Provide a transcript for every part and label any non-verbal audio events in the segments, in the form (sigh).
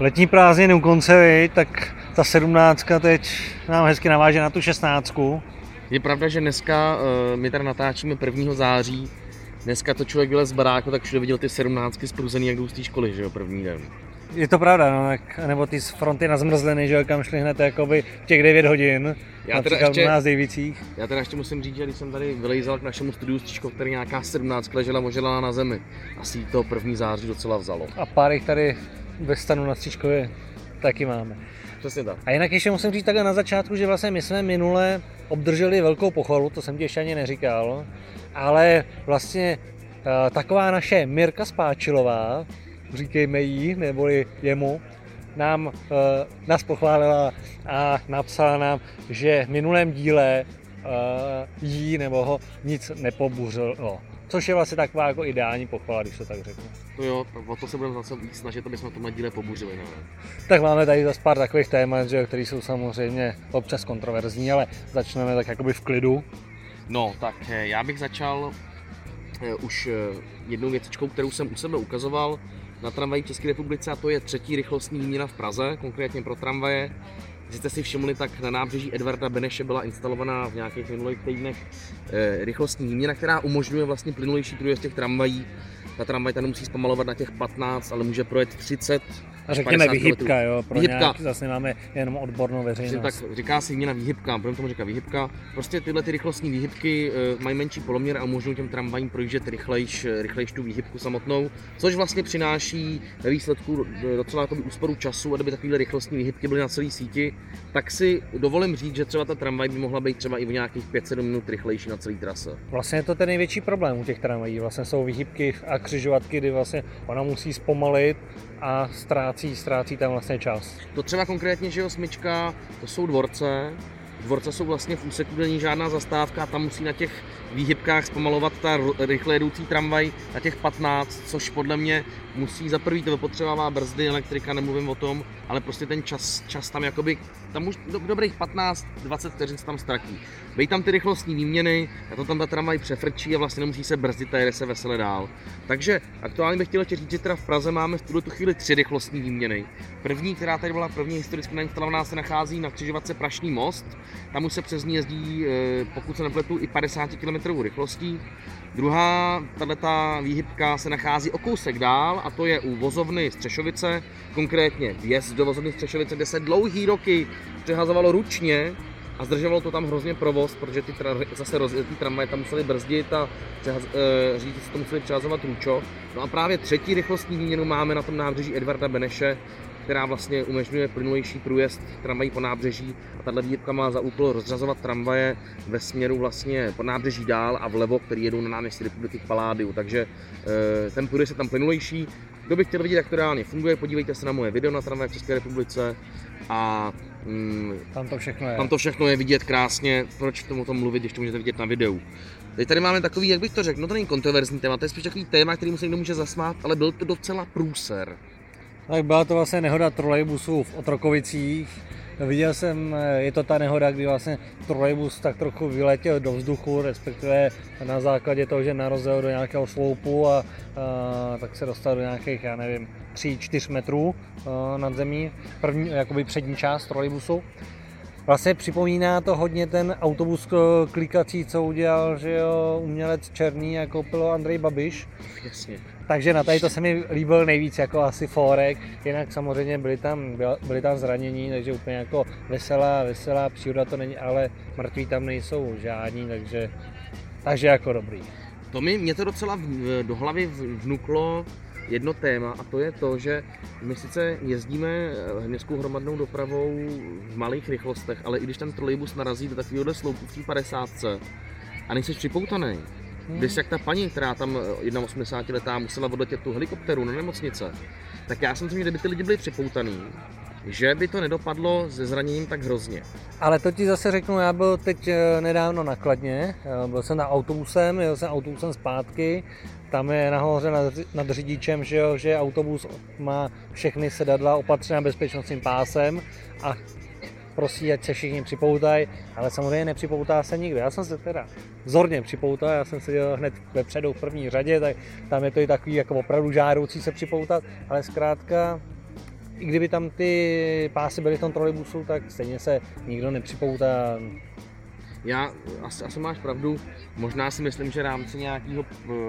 Letní prázdniny u konce, tak ta sedmnáctka teď nám hezky naváže na tu šestnáctku. Je pravda, že dneska uh, my tady natáčíme 1. září. Dneska to člověk vylez z baráku, tak všude viděl ty sedmnáctky spruzený, jak jdou z té školy, že jo, první den. Je to pravda, no, jak, nebo ty z fronty na zmrzliny, že jo, kam šli hned jakoby v těch 9 hodin. Já teda ještě- u nás Dejvicích. Já teda ještě musím říct, že když jsem tady vylejzal k našemu studiu s Číškou, který nějaká 17 ležela možela na zemi, asi to první září docela vzalo. A pár jich tady ve stanu na Stříčkově taky máme. Přesně tak. A jinak ještě musím říct takhle na začátku, že vlastně my jsme minule obdrželi velkou pochvalu, to jsem ti ještě ani neříkal, ale vlastně eh, taková naše Mirka Spáčilová, říkejme jí, neboli jemu, nám, uh, nás pochválila a napsala nám, že v minulém díle uh, jí nebo ho nic nepobuřilo. Což je vlastně taková jako ideální pochvala, když to tak řeknu. To jo, tak o to se budeme zase víc snažit, aby jsme to na díle pobuřili. No. Tak máme tady zase pár takových témat, že, které jsou samozřejmě občas kontroverzní, ale začneme tak jakoby v klidu. no, tak eh, já bych začal eh, už eh, jednou věcičkou, kterou jsem u sebe ukazoval na tramvaji v České republice a to je třetí rychlostní výměna v Praze, konkrétně pro tramvaje. Když jste si všimli, tak na nábřeží Edvarda Beneše byla instalovaná v nějakých minulých týdnech eh, rychlostní výměna, která umožňuje vlastně plynulejší průjezd těch tramvají. Ta tramvaj tady musí zpomalovat na těch 15, ale může projet 30 A až řekněme 50 vyhybka, kilometrů. jo, pro Výhybka. nějak, zase máme jenom odbornou Přesně veřejnost. tak říká se výměna výhybka, budeme tomu říkat výhybka. Prostě tyhle ty rychlostní výhybky eh, mají menší poloměr a umožňují těm tramvajím projíždět rychlejš, eh, rychlejš tu výhybku samotnou, což vlastně přináší ve výsledku docela jakoby úsporu času, a kdyby takovéhle rychlostní výhybky byly na celé síti, tak si dovolím říct, že třeba ta tramvaj by mohla být třeba i o nějakých 5-7 minut rychlejší na celé trase. Vlastně je to ten největší problém u těch tramvají. Vlastně jsou vyhybky a křižovatky, kdy vlastně ona musí zpomalit a ztrácí, ztrácí tam vlastně čas. To třeba konkrétně, že jo, smyčka, to jsou dvorce. Dvorce jsou vlastně v úseku, kde není žádná zastávka tam musí na těch výhybkách zpomalovat ta rychle jedoucí tramvaj na těch 15, což podle mě musí za prvý to potřebová brzdy, elektrika, nemluvím o tom, ale prostě ten čas, čas tam jakoby, tam už do, dobrých 15-20 vteřin se tam ztratí. Bej tam ty rychlostní výměny, a to tam ta tramvaj přefrčí a vlastně nemusí se brzdit a jede se vesele dál. Takže aktuálně bych chtěl říct, že teda v Praze máme v tuhle tu chvíli tři rychlostní výměny. První, která tady byla první historicky nainstalovaná, se nachází na křižovatce Prašný most. Tam už se přes ní jezdí, eh, pokud se nepletu, i 50 km rychlostí. Druhá, tato výhybka se nachází o kousek dál a to je u vozovny Střešovice, konkrétně vjezd do vozovny Střešovice, kde se dlouhý roky přehazovalo ručně a zdržovalo to tam hrozně provoz, protože ty tra- zase rozjetý tramvaje tam museli brzdit a přehaz, e, si to museli přehazovat ručo. No a právě třetí rychlostní výměnu máme na tom nábřeží Edvarda Beneše, která vlastně umožňuje plynulejší průjezd tramvají po nábřeží a tahle výhybka má za úkol rozřazovat tramvaje ve směru vlastně po nábřeží dál a vlevo, který jedou na náměstí republiky k Paládiu, takže e, ten průjezd je tam plynulejší. Kdo by chtěl vidět, jak to reálně funguje, podívejte se na moje video na tramvaje v České republice a mm, Tam to všechno je. tam to všechno je vidět krásně, proč tomu tom mluvit, když to můžete vidět na videu. Teď tady máme takový, jak bych to řekl, no to není kontroverzní téma, to je spíš takový téma, který se někdo může zasmát, ale byl to docela průser. Tak byla to vlastně nehoda trolejbusů v Otrokovicích. Viděl jsem, eh, je to ta nehoda, kdy vlastně trolejbus tak trochu vyletěl do vzduchu, respektive na základě toho, že narazil do nějakého sloupu a, a tak se dostal do nějakých, já nevím, 3-4 metrů a, nad zemí, první, jakoby přední část trolejbusu. Vlastně připomíná to hodně ten autobus klikací, co udělal že jo, umělec Černý a koupil Andrej Babiš. Jasně. Takže na tady to se mi líbil nejvíc jako asi Forek, jinak samozřejmě byli tam, byli tam zranění, takže úplně jako veselá, veselá příroda to není, ale mrtví tam nejsou žádní, takže, takže jako dobrý. To mi, mě to docela do hlavy vnuklo jedno téma a to je to, že my sice jezdíme eh, městskou hromadnou dopravou v malých rychlostech, ale i když ten trolejbus narazí do takovéhohle sloupu v té 50 a nejsi připoutaný, když jak ta paní, která tam eh, 81 letá musela odletět tu helikopteru na nemocnice, tak já si myslím, že kdyby ty lidi byli připoutaný, že by to nedopadlo se zraněním tak hrozně. Ale to ti zase řeknu, já byl teď eh, nedávno na Kladně, eh, byl jsem na autobusem, jel jsem autobusem zpátky, tam je nahoře nad, nad řidičem, že, jo, že autobus má všechny sedadla opatřené bezpečnostním pásem a prosí, ať se všichni připoutají, ale samozřejmě nepřipoutá se nikdo. Já jsem se teda vzorně připoutal, já jsem seděl hned vepředu v první řadě, tak tam je to i takový jako opravdu žádoucí se připoutat, ale zkrátka i kdyby tam ty pásy byly v tom trolejbusu, tak stejně se nikdo nepřipoutá. Já asi, asi máš pravdu. Možná si myslím, že rámci nějakého,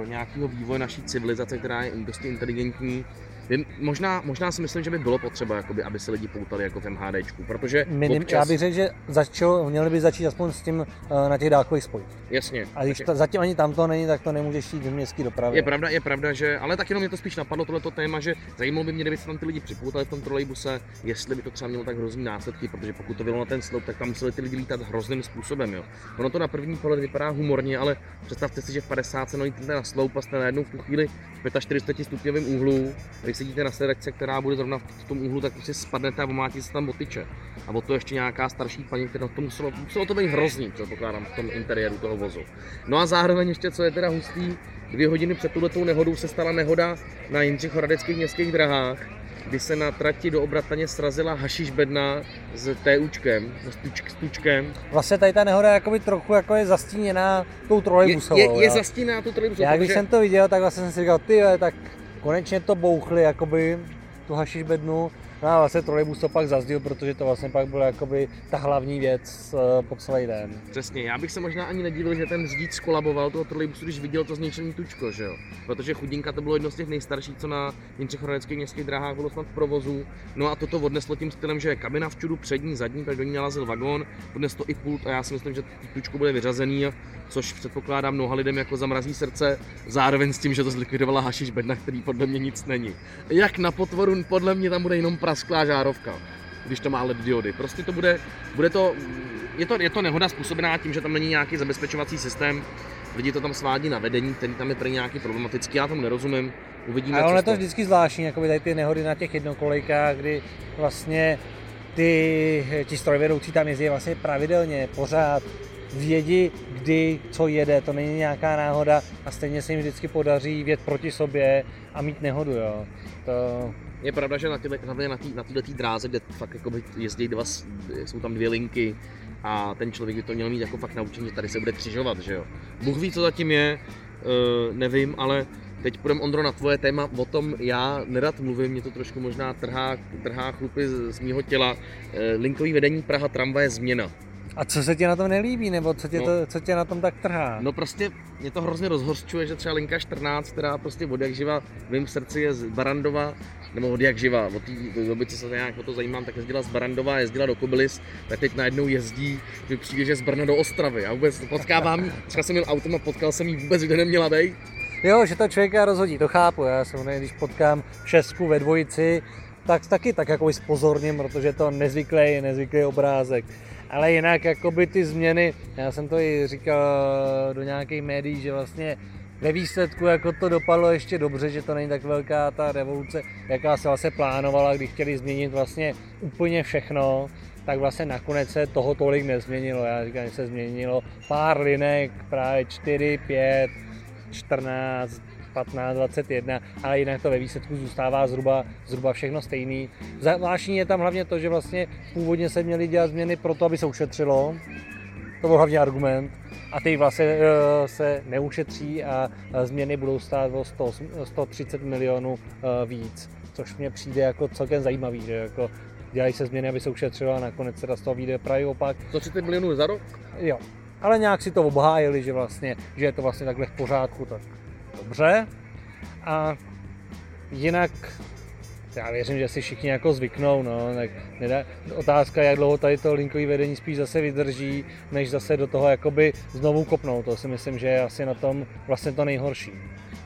nějakého vývoje naší civilizace, která je dosti inteligentní, Vím, možná, možná si myslím, že by bylo potřeba, jakoby, aby se lidi poutali jako v MHDčku, protože Minim, občas... Já bych řekl, že začal, měli by začít aspoň s tím uh, na těch dálkových spojích. Jasně. A když ta, zatím ani tam to není, tak to nemůžeš jít v městské dopravě. Je pravda, je pravda, že, ale tak jenom mě to spíš napadlo tohleto téma, že zajímalo by mě, kdyby se tam ty lidi připoutali v tom trolejbuse, jestli by to třeba mělo tak hrozný následky, protože pokud to bylo na ten sloup, tak tam museli ty lidi lítat hrozným způsobem. Jo. Ono to na první pohled vypadá humorně, ale představte si, že v 50 se na sloup a jste najednou v tu chvíli v 45 stupňovém úhlu, když sedíte na sedačce, která bude zrovna v tom úhlu, tak prostě spadnete a omlátí se tam botyče. A o to ještě nějaká starší paní, která to muselo, muselo to být hrozný, co pokládám v tom interiéru toho vozu. No a zároveň ještě, co je teda hustý, dvě hodiny před touto nehodou se stala nehoda na Jindřichoradeckých městských drahách, kdy se na trati do Obrataně srazila hašiš bedna s TUčkem, s, tuč, s tučkem. Vlastně tady ta nehoda jakoby trochu jako je zastíněná tou trolejbusovou. Je, je, je zastíněná tou trolejbusovou. Já když protože... jsem to viděl, tak vlastně jsem si říkal, ty tak konečně to bouchli jakoby tu hašiš bednu No a vlastně trolejbus to pak zazdil, protože to vlastně pak byla jakoby ta hlavní věc uh, po celý den. Přesně, já bych se možná ani nedivil, že ten řidič skolaboval toho trolejbusu, když viděl to zničený tučko, že jo? Protože chudinka to bylo jedno z těch nejstarších, co na Jindřichoradeckých městských dráhách bylo snad v provozu. No a toto odneslo tím stylem, že kabina v čudu přední, zadní, tak do ní nalazil vagón, odnes to i pult a já si myslím, že tučko bude vyřazený, což předpokládám mnoha lidem jako zamrazí srdce, zároveň s tím, že to zlikvidovala hašiš bedna, který podle mě nic není. Jak na potvoru, podle mě tam bude jenom prasklá žárovka, když to má LED diody. Prostě to bude, bude to, je to, je to nehoda způsobená tím, že tam není nějaký zabezpečovací systém, lidi to tam svádí na vedení, který tam je pro nějaký problematický, já tomu nerozumím. Uvidíme. Ale ono je to vždycky zvláštní, jako tady ty nehody na těch jednokolejkách, kdy vlastně ty, ti strojvedoucí tam jezdí vlastně pravidelně, pořád, vědí, kdy co jede, to není nějaká náhoda a stejně se jim vždycky podaří vět proti sobě a mít nehodu, jo. To, je pravda, že na, tyhle, na, tý, na této dráze, kde fakt jako jezdí dva, jsou tam dvě linky a ten člověk by to měl mít jako fakt naučený, že tady se bude křižovat, že jo. Bůh ví, co zatím je, uh, nevím, ale teď půjdem Ondro na tvoje téma, o tom já nerad mluvím, mě to trošku možná trhá, trhá chlupy z, z mýho těla. Uh, linkový vedení Praha tramvaje změna. A co se ti na tom nelíbí, nebo co tě, no, to, co tě na tom tak trhá? No prostě mě to hrozně rozhořčuje, že třeba linka 14, která prostě od jak živa v mém srdci je z Barandova, nebo od jak živa, od té doby, co se nějak o to zajímám, tak jezdila z Barandova, jezdila do Kobylis, tak teď najednou jezdí, že přijde, že z Brna do Ostravy. Já vůbec potkávám, třeba jsem měl autem a potkal jsem jí vůbec, kde neměla být. Jo, že to člověka rozhodí, to chápu. Já jsem, když potkám šestku ve dvojici, tak taky tak jako spozorním, protože to nezvyklý, nezvyklý obrázek. Ale jinak jakoby ty změny, já jsem to i říkal do nějakých médií, že vlastně ve výsledku jako to dopadlo ještě dobře, že to není tak velká ta revoluce, jaká se vlastně plánovala, když chtěli změnit vlastně úplně všechno, tak vlastně nakonec se toho tolik nezměnilo. Já říkám, že se změnilo pár linek, právě 4, 5, 14, 15, 21, ale jinak to ve výsledku zůstává zhruba, zhruba všechno stejný. Zvláštní je tam hlavně to, že vlastně původně se měly dělat změny proto, aby se ušetřilo. To byl hlavní argument. A ty vlastně eh, se neušetří a změny budou stát o 100, 130 milionů eh, víc, což mě přijde jako celkem zajímavý, že jako dělají se změny, aby se ušetřilo a nakonec se z toho vyjde právě opak. 130 milionů za rok? Jo. Ale nějak si to obhájili, že vlastně, že je to vlastně takhle v pořádku, tak dobře. A jinak já věřím, že si všichni jako zvyknou, no, tak nedá, otázka, jak dlouho tady to linkový vedení spíš zase vydrží, než zase do toho jakoby znovu kopnou, to si myslím, že je asi na tom vlastně to nejhorší.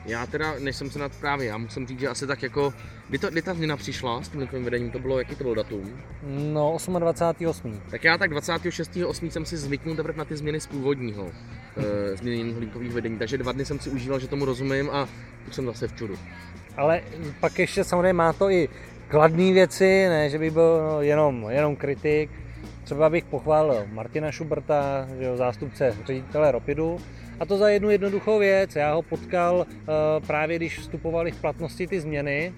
Já teda, než jsem se nad právě, já musím říct, že asi tak jako, kdy, to, kdy ta změna přišla s tím linkovým vedením, to bylo, jaký to byl datum? No, 28. Tak já tak 26.8. jsem si zvyknul teprve na ty změny z původního e, změněných linkových vedení, takže dva dny jsem si užíval, že tomu rozumím a už jsem zase v čudu. Ale pak ještě samozřejmě má to i kladné věci, ne, že by byl jenom, jenom kritik. Třeba bych pochválil Martina Schuberta, že jo, zástupce ředitele Ropidu, a to za jednu jednoduchou věc. Já ho potkal uh, právě, když vstupovaly v platnosti ty změny,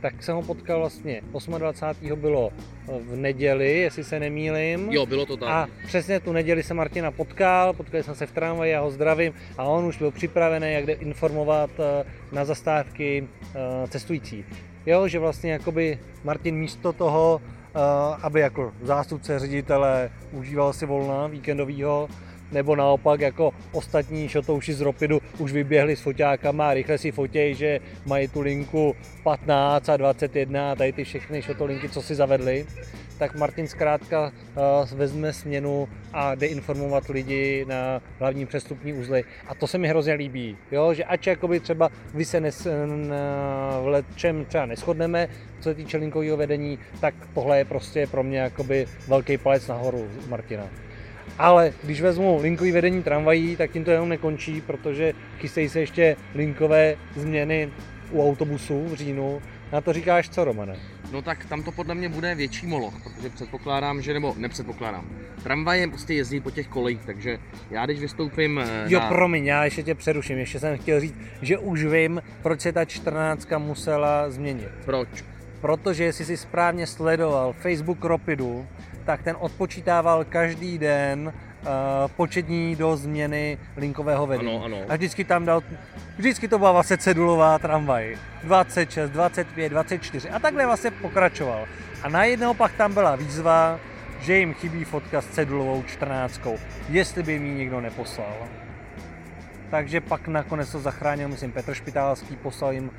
tak jsem ho potkal vlastně 28. bylo v neděli, jestli se nemýlim. Jo, bylo to tak. A přesně tu neděli jsem Martina potkal, potkali jsme se v tramvaji, já ho zdravím a on už byl připravený, jak jde informovat eh, na zastávky eh, cestující. Jo, že vlastně jakoby Martin místo toho, eh, aby jako zástupce ředitele užíval si volna víkendovýho, nebo naopak jako ostatní šotouši z Ropidu už vyběhli s foťákama a rychle si fotějí, že mají tu linku 15 a 21 a tady ty všechny šotolinky, co si zavedli, tak Martin zkrátka uh, vezme směnu a jde informovat lidi na hlavní přestupní uzly. A to se mi hrozně líbí, jo? že ač jakoby třeba vy se nes, v lečem třeba neschodneme, co se týče linkového vedení, tak tohle je prostě pro mě jakoby velký palec nahoru Martina. Ale když vezmu linkový vedení tramvají, tak tím to jenom nekončí, protože chystají se ještě linkové změny u autobusů v říjnu. Na to říkáš co, Romane? No tak tam to podle mě bude větší moloch, protože předpokládám, že nebo nepředpokládám. Tramvaje prostě jezdí po těch kolejích, takže já když vystoupím eh, Jo, na... promiň, já ještě tě přeruším. Ještě jsem chtěl říct, že už vím, proč se ta 14 musela změnit. Proč? Protože jestli si správně sledoval Facebook Ropidu, tak ten odpočítával každý den uh, početní do změny linkového vedení. Ano, ano. A vždycky tam dal, vždycky to byla vlastně cedulová tramvaj. 26, 25, 24 a takhle vlastně pokračoval. A najednou pak tam byla výzva, že jim chybí fotka s cedulovou 14, jestli by mi někdo neposlal takže pak nakonec to zachránil, myslím, Petr Špitálský, poslal jim uh,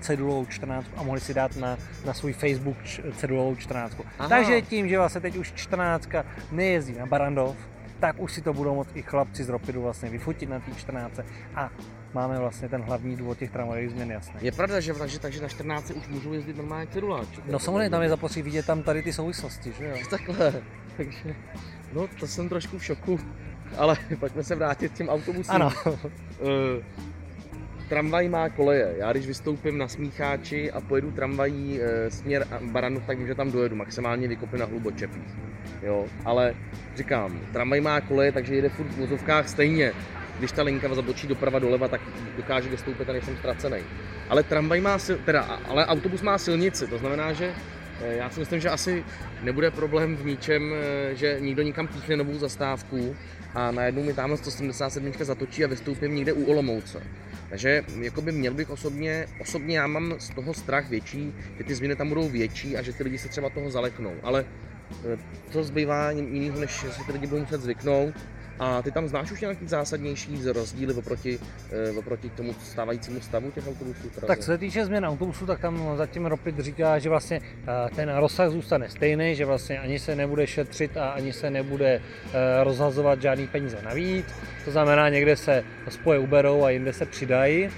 cedulovou 14 a mohli si dát na, na svůj Facebook cedulovou 14. Aha. Takže tím, že vlastně teď už 14 nejezdí na Barandov, tak už si to budou moct i chlapci z Ropidu vlastně vyfotit na té 14 a máme vlastně ten hlavní důvod těch tramvajových změn jasný. Je pravda, že takže, takže na 14 už můžou jezdit normálně ceduláč. No samozřejmě, tam je zapotřebí vidět tam tady ty souvislosti, že jo? (laughs) Takhle, takže, no to jsem trošku v šoku. Ale (laughs) pojďme se vrátit k těm autobusům. Ano. Uh, tramvaj má koleje. Já když vystoupím na Smícháči a pojedu tramvají e, směr Baranov, tak vím, že tam dojedu, maximálně vykopy na hlubočepích. Jo, ale říkám, tramvaj má koleje, takže jede furt v vozovkách stejně. Když ta linka zabočí doprava doleva, tak dokáže vystoupit a nejsem ztracený. Ale tramvaj má, teda, ale autobus má silnici, to znamená, že Eh, já si myslím, že asi nebude problém v ničem, eh, že někdo nikam píchne novou zastávku a najednou mi tamhle 177 zatočí a vystoupím někde u Olomouce. Takže jakoby měl bych osobně, osobně já mám z toho strach větší, že ty změny tam budou větší a že ty lidi se třeba toho zaleknou. Ale eh, co zbývá jiného, než si ty lidi budou muset zvyknout a ty tam znáš už nějaký zásadnější rozdíly oproti, e, oproti tomu stávajícímu stavu těch autobusů? Tak co se týče změn autobusů, tak tam zatím Ropit říká, že vlastně eh, ten rozsah zůstane stejný, že vlastně ani se nebude šetřit a ani se nebude eh, rozhazovat žádný peníze navíc. To znamená, někde se spoje uberou a jinde se přidají.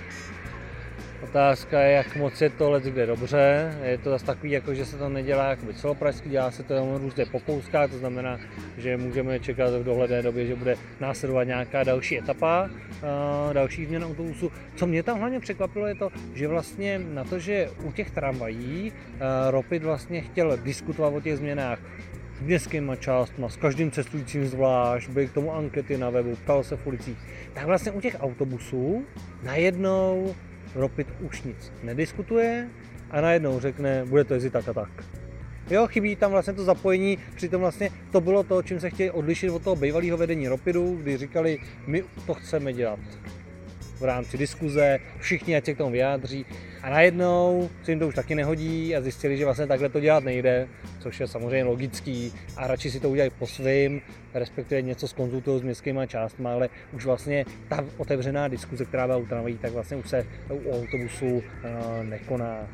Otázka je, jak moc je to let kde dobře. Je to zase takový, jako, že se to nedělá jakoby celopražsky, dělá se to jenom různě po kouskách, to znamená, že můžeme čekat v dohledné době, že bude následovat nějaká další etapa, další změn autobusu. Co mě tam hlavně překvapilo je to, že vlastně na to, že u těch tramvají Ropit vlastně chtěl diskutovat o těch změnách s městskýma částma, s každým cestujícím zvlášť, byly k tomu ankety na webu, ptal se v ulicích, tak vlastně u těch autobusů najednou Ropit už nic nediskutuje a najednou řekne, bude to jezdit tak a tak. Jo, chybí tam vlastně to zapojení, přitom vlastně to bylo to, čím se chtěli odlišit od toho bývalého vedení Ropidu, kdy říkali, my to chceme dělat v rámci diskuze, všichni ať se k tomu vyjádří. A najednou se jim to už taky nehodí a zjistili, že vlastně takhle to dělat nejde, což je samozřejmě logický a radši si to udělají po svým, respektive něco skonzultují s městskými částmi, ale už vlastně ta otevřená diskuze, která byla u tramvají, tak vlastně už se u autobusu eh, nekoná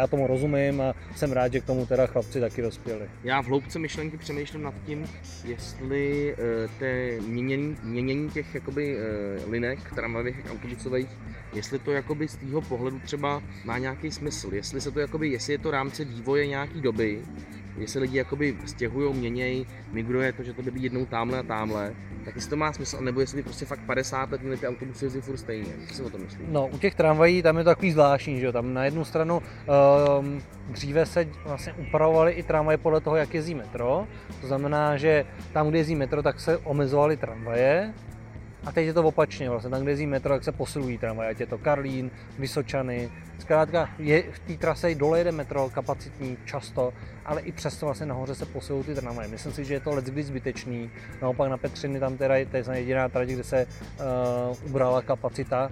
já tomu rozumím a jsem rád, že k tomu teda chlapci taky dospěli. Já v hloubce myšlenky přemýšlím nad tím, jestli uh, té měnění, měnění těch jakoby, uh, linek tramvajových autobusových, jestli to jakoby z tého pohledu třeba má nějaký smysl, jestli se to jakoby, jestli je to rámce vývoje nějaký doby, jestli lidi jakoby stěhují, měnějí, migruje to, že to by být jednou tamhle a tamhle, tak jestli to má smysl, nebo jestli by prostě fakt 50 let měli ty autobusy jezdit furt stejně. Co si o tom myslíš? No, u těch tramvají tam je to takový zvláštní, že jo? Tam na jednu stranu um, dříve se vlastně upravovaly i tramvaje podle toho, jak jezdí metro. To znamená, že tam, kde jezdí metro, tak se omezovaly tramvaje, A teď je to opačně, vlastně tam, kde jezdí metro, jak se posilují tramvaj, ať je to Karlín, Vysočany. Zkrátka je, v té trase dole jede metro kapacitní často, ale i přesto vlastně nahoře se posilují ty tramvaje. Myslím si, že je to leckdy zbytečný. Naopak na Petřiny tam teda je, je jediná trať, kde se uh, ubrala kapacita,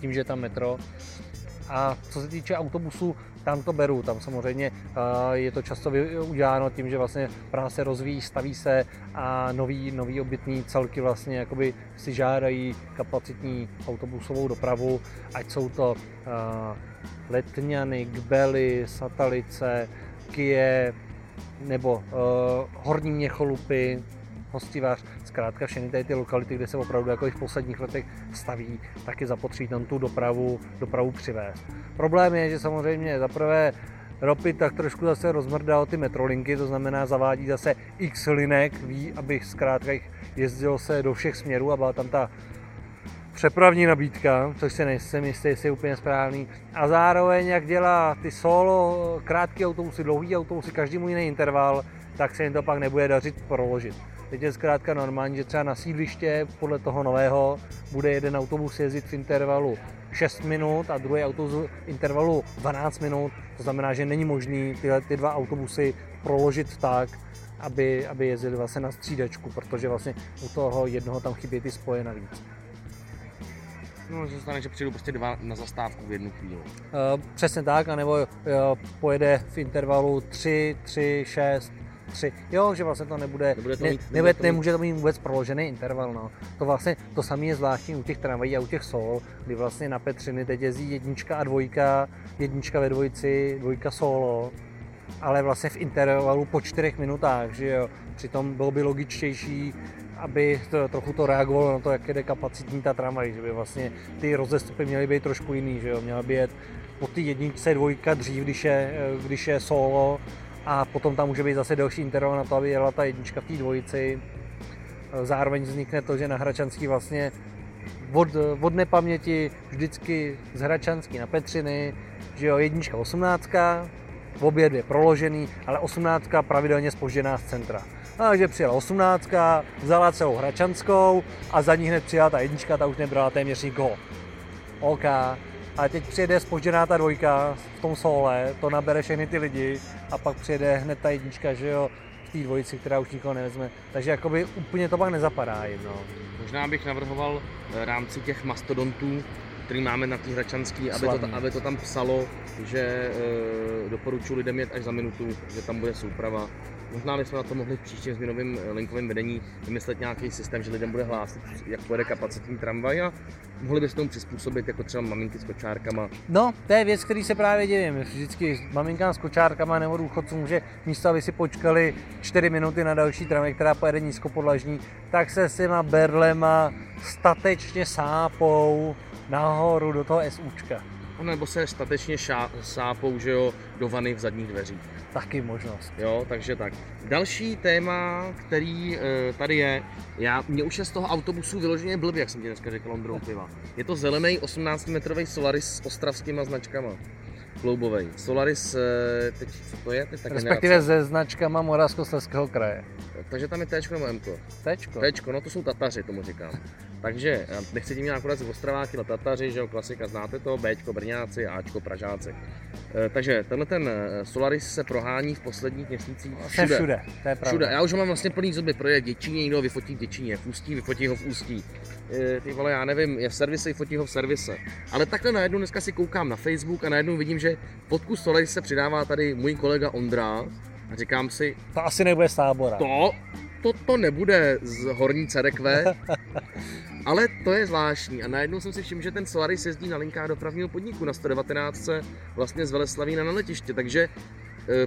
tím, že je tam metro. A co se týče autobusů, tam to beru, tam samozřejmě je to často uděláno tím, že vlastně Praha se rozvíjí, staví se a nový, nový obytný celky vlastně jakoby si žádají kapacitní autobusovou dopravu, ať jsou to Letňany, Kbely, Satalice, Kie nebo uh, Horní Měcholupy, Hostivář, zkrátka všechny tady ty lokality, kde se opravdu jako v posledních letech staví, tak je zapotřebí tam tu dopravu, dopravu přivést. Problém je, že samozřejmě zaprvé Ropy tak trošku zase rozmrdal ty metrolinky, to znamená zavádí zase x linek, ví, aby zkrátka jezdilo se do všech směrů a byla tam ta přepravní nabídka, což se nejsem jistý, jestli je úplně správný. A zároveň, jak dělá ty solo, krátké autobusy, dlouhý autobusy, každý můj jiný interval, tak se jim to pak nebude dařit proložit. Teď je zkrátka normální, že třeba na sídliště podle toho nového bude jeden autobus jezdit v intervalu 6 minut a druhý autobus v intervalu 12 minut. To znamená, že není možný tyhle ty dva autobusy proložit tak, aby, aby jezdili vlastně na střídačku, protože vlastně u toho jednoho tam chybí ty spoje navíc. No, se stane, že přijdu prostě dva na zastávku v jednu chvíli. Uh, přesně tak, anebo uh, pojede v intervalu 3, 3, 6, 3. Jo, že vlastně to nebude, nebude to mít, ne, nebude, to mít. nemůže to mít vůbec proložený interval. No. To vlastně to samé je zvláštní u těch tramvají a u těch sol, kdy vlastně na Petřiny teď jezdí jednička a dvojka, jednička ve dvojici, dvojka solo, ale vlastně v intervalu po čtyřech minutách, že jo. Přitom bylo by logičtější, aby to, trochu to reagovalo na to, jak jde kapacitní ta tramvaj, že by vlastně ty rozestupy měly být trošku jiný, že jo. Měla by jet po ty jedničce dvojka dřív, když je, když je solo, a potom tam může být zase další interval na to, aby jela ta jednička v té dvojici. Zároveň vznikne to, že na Hračanský vlastně od, od nepaměti vždycky z Hračanský na Petřiny, že jo, jednička osmnáctka, obě dvě proložený, ale osmnáctka pravidelně spožděná z centra. Takže přijela osmnáctka, vzala celou Hračanskou a za ní hned přijela ta jednička, ta už nebrala téměř nikoho. OK, a teď přijede spožděná ta dvojka v tom sole, to nabere všechny ty lidi a pak přijede hned ta jednička, že jo, v té dvojici, která už nikoho nevezme. Takže jakoby úplně to pak nezapadá jim, no. Možná bych navrhoval v rámci těch mastodontů, který máme na té Hračanský, aby to, aby to tam psalo, že e, doporučuji lidem jet až za minutu, že tam bude souprava Možná bychom na to mohli v příštím změnovém eh, linkovém vedení vymyslet nějaký systém, že lidem bude hlásit, jak pojede kapacitní tramvaj a mohli bychom tomu přizpůsobit jako třeba maminky s kočárkama. No, to je věc, který se právě dělím. Vždycky maminkám s kočárkama nebo důchodcům, že místo, aby si počkali 4 minuty na další tramvaj, která pojede nízkopodlažní, tak se s těma berlema statečně sápou nahoru do toho SUčka. Nebo se statečně šá, sápou, že jo, do vany v zadních dveřích. Taky možnost. Jo, takže tak. Další téma, který e, tady je, já, mě už je z toho autobusu vyloženě blbě, jak jsem ti dneska řekl, Ondrou piva. Je to zelený 18-metrový Solaris s ostravskýma značkama kloubový. Solaris, eh, teď co to je? Teď Respektive generace. se značkama Moravskoslezského kraje. Takže tam je T nebo M? T, no to jsou Tataři, tomu říkám. Takže nechci tím akorát z Ostraváky na Tataři, že jo, klasika, znáte to, Bčko, Brňáci, Ačko, Pražáci. E, takže tenhle ten Solaris se prohání v posledních měsících všude. všude, to je všude. Já už ho mám vlastně plný zuby, projede Děčíně, někdo vyfotí Děčíně, v Ústí, vyfotí ho v Ústí. Ty vole, já nevím, je v servise, vyfotí ho v servise. Ale takhle najednou dneska si koukám na Facebook a najednou vidím, že fotku Solaris se přidává tady můj kolega Ondra a říkám si... To asi nebude z tábora. To, to, to nebude z Horní Cerekve, (laughs) ale to je zvláštní. A najednou jsem si všiml, že ten Solaris jezdí na linkách dopravního podniku na 119 vlastně z Veleslavína na letiště, takže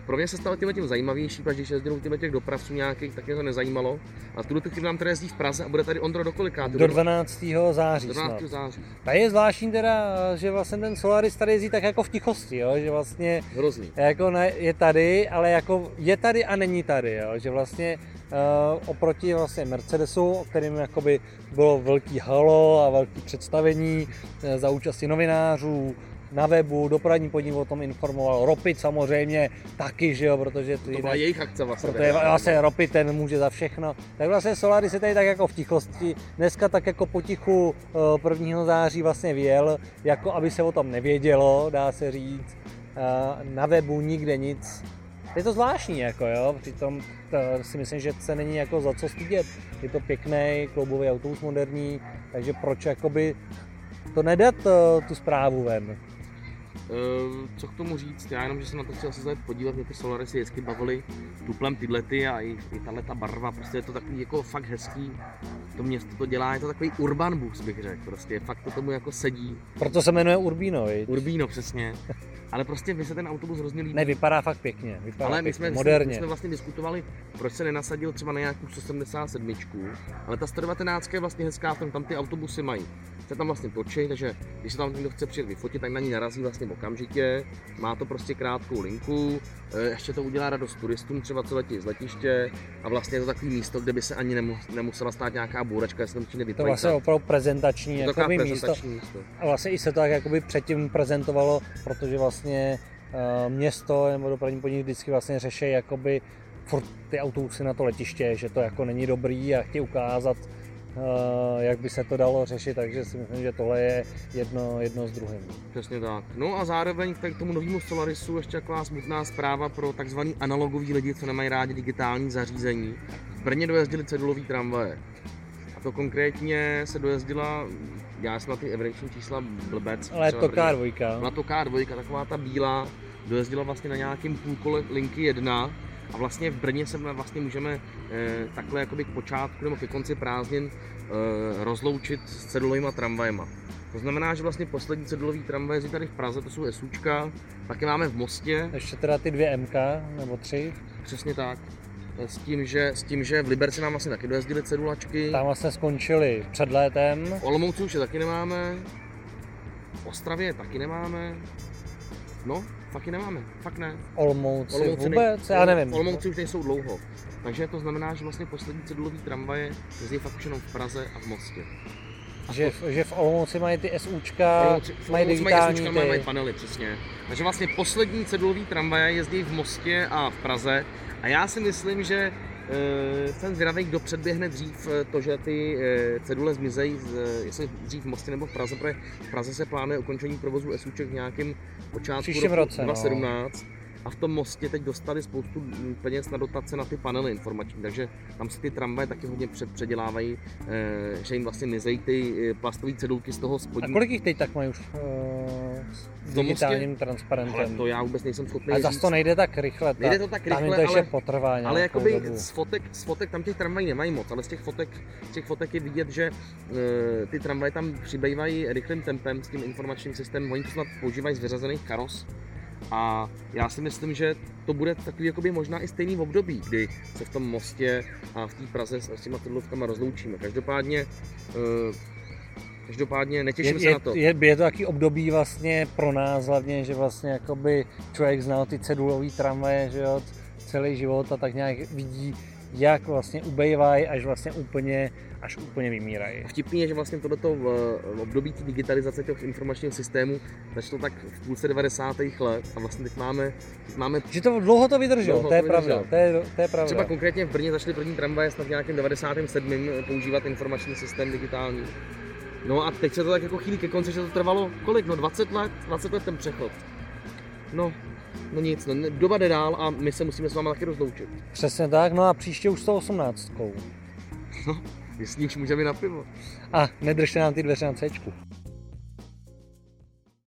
pro mě se stalo tím tím zajímavější, protože když jezdil těmi těch dopravců nějakých, tak mě to nezajímalo. A v tuto chvíli nám tady jezdí v Praze a bude tady Ondro do kolika? Do 12. září. Do 12. září. A je zvláštní teda, že vlastně ten Solaris tady jezdí tak jako v tichosti, jo? že vlastně Hrozný. Jako ne, je tady, ale jako je tady a není tady, jo? že vlastně uh, oproti vlastně Mercedesu, o kterým jakoby bylo velký halo a velký představení uh, za účasti novinářů, na webu, dopravní podnik o tom informoval, Ropit samozřejmě taky, že jo, protože to byla jejich akce vlastně. Protože vlastně Ropit ten může za všechno. Tak vlastně Solaris je tady tak jako v tichosti. Dneska tak jako potichu 1. Eh, září vlastně vyjel, jako aby se o tom nevědělo, dá se říct. Eh, na webu nikde nic. Je to zvláštní, jako jo, přitom to si myslím, že se není jako za co stydět. Je to pěkný kloubový autobus moderní, takže proč jakoby to nedat tu zprávu ven? Uh, co k tomu říct, já jenom, že jsem na to chtěl se podívat, mě ty Solarisy vždycky bavily tuplem tyhle ty a i, i tahle ta barva, prostě je to takový jako fakt hezký, to město to dělá, je to takový urban bus bych řekl, prostě fakt to tomu jako sedí. Proto se jmenuje Urbino, viď? Urbino, přesně. Ale prostě mi se ten autobus hrozně líbí. Ne, vypadá fakt pěkně, vypadá ale my jsme, pěkně, moderně. My jsme vlastně diskutovali, proč se nenasadil třeba na nějakou 177, ale ta 119 je vlastně hezká, tam, tam ty autobusy mají se tam vlastně točí, takže když se tam někdo chce přijet vyfotit, tak na ní narazí vlastně okamžitě. Má to prostě krátkou linku, e, ještě to udělá radost turistům, třeba co letí z letiště a vlastně je to takový místo, kde by se ani nemusela stát nějaká bůračka, jestli tam přijde To vlastně opravdu prezentační, to jakoby prezentační místo. místo. A vlastně i se to tak jakoby předtím prezentovalo, protože vlastně uh, město nebo dopravní podnik vždycky vlastně řeší jakoby furt ty autobusy na to letiště, že to jako není dobrý a chtějí ukázat, Eh, jak by se to dalo řešit, takže si myslím, že tohle je jedno, jedno s druhým. Přesně tak. No a zároveň k tomu novému Solarisu ještě taková smutná zpráva pro takzvaný analogový lidi, co nemají rádi digitální zařízení. V Brně dojezdili cedulový tramvaje. A to konkrétně se dojezdila, já jsem na ty evidenční čísla blbec. Ale to K2. Na to K2, taková ta bílá, dojezdila vlastně na nějakém půlkole linky 1 a vlastně v Brně se vlastně můžeme e, takhle jakoby k počátku nebo ke konci prázdnin e, rozloučit s cedulovými tramvajema. To znamená, že vlastně poslední cedulový tramvaj je tady v Praze, to jsou SUčka, taky máme v Mostě. Ještě teda ty dvě MK nebo tři. Přesně tak. S tím, že, s tím, že v Liberci nám vlastně taky dojezdily cedulačky. Tam vlastně skončili před létem. V Olomouci už je taky nemáme. V Ostravě taky nemáme. No, fakt nemáme, fakt ne. Olomouci, Olomouci vůbec, nej, já nevím. Olomouci už nejsou dlouho. Takže to znamená, že vlastně poslední cedulový tramvaje jezdí fakt už jenom v Praze a v Mostě. Že, v, že v Olomouci mají ty SUčka, Olomouci, v mají digitální mají, SUčka, ty... mají panely, přesně. Takže vlastně poslední cedulový tramvaje jezdí v Mostě a v Praze. A já si myslím, že Uh, jsem zvědavý, kdo předběhne dřív eh, to, že ty uh, cedule zmizejí, jestli dřív v Mostě nebo v Praze, protože v Praze se plánuje ukončení provozu SUček v nějakém počátku Příštím roku roce, 2017. No a v tom mostě teď dostali spoustu peněz na dotace na ty panely informační, takže tam se ty tramvaje taky hodně před, předělávají, eh, že jim vlastně mizejí ty plastové cedulky z toho spodní. A kolik jich teď tak mají už uh, s digitálním transparentem? Ale to já vůbec nejsem schopný A zase to nejde tak rychle. Ta, nejde to tak rychle, tam to ale, potrvá ale jakoby z fotek, z fotek tam těch tramvají nemají moc, ale z těch fotek, z těch fotek je vidět, že ty tramvaje tam přibývají rychlým tempem s tím informačním systémem, oni to snad používají z vyřazených karos, a já si myslím, že to bude takový jakoby možná i stejný období, kdy se v tom mostě a v té Praze s těma trudlovkama rozloučíme. Každopádně uh, Každopádně netěším je, se je, na to. Je, je to taky období vlastně pro nás hlavně, že vlastně jakoby člověk znal ty cedulový tramvaje, že jo, celý život a tak nějak vidí, jak vlastně ubejvají, až vlastně úplně, až úplně vymírají. Vtipný je, že vlastně tohleto v, v období té digitalizace těch informačních systémů začalo tak v půlce 90. let a vlastně teď máme, teď máme že to dlouho to vydrželo, dlouho to je to pravda, to je, to je pravda. Třeba konkrétně v Brně začaly první tramvaje snad v nějakém 97. používat informační systém digitální. No a teď se to tak jako chýlí ke konci, že to trvalo kolik? No 20 let, 20 let ten přechod. No, no nic, no, doba jde dál a my se musíme s váma taky rozloučit. Přesně tak, no a příště už 118. No, (laughs) my s ní už můžeme na pivo. A nedržte nám ty dveře na C.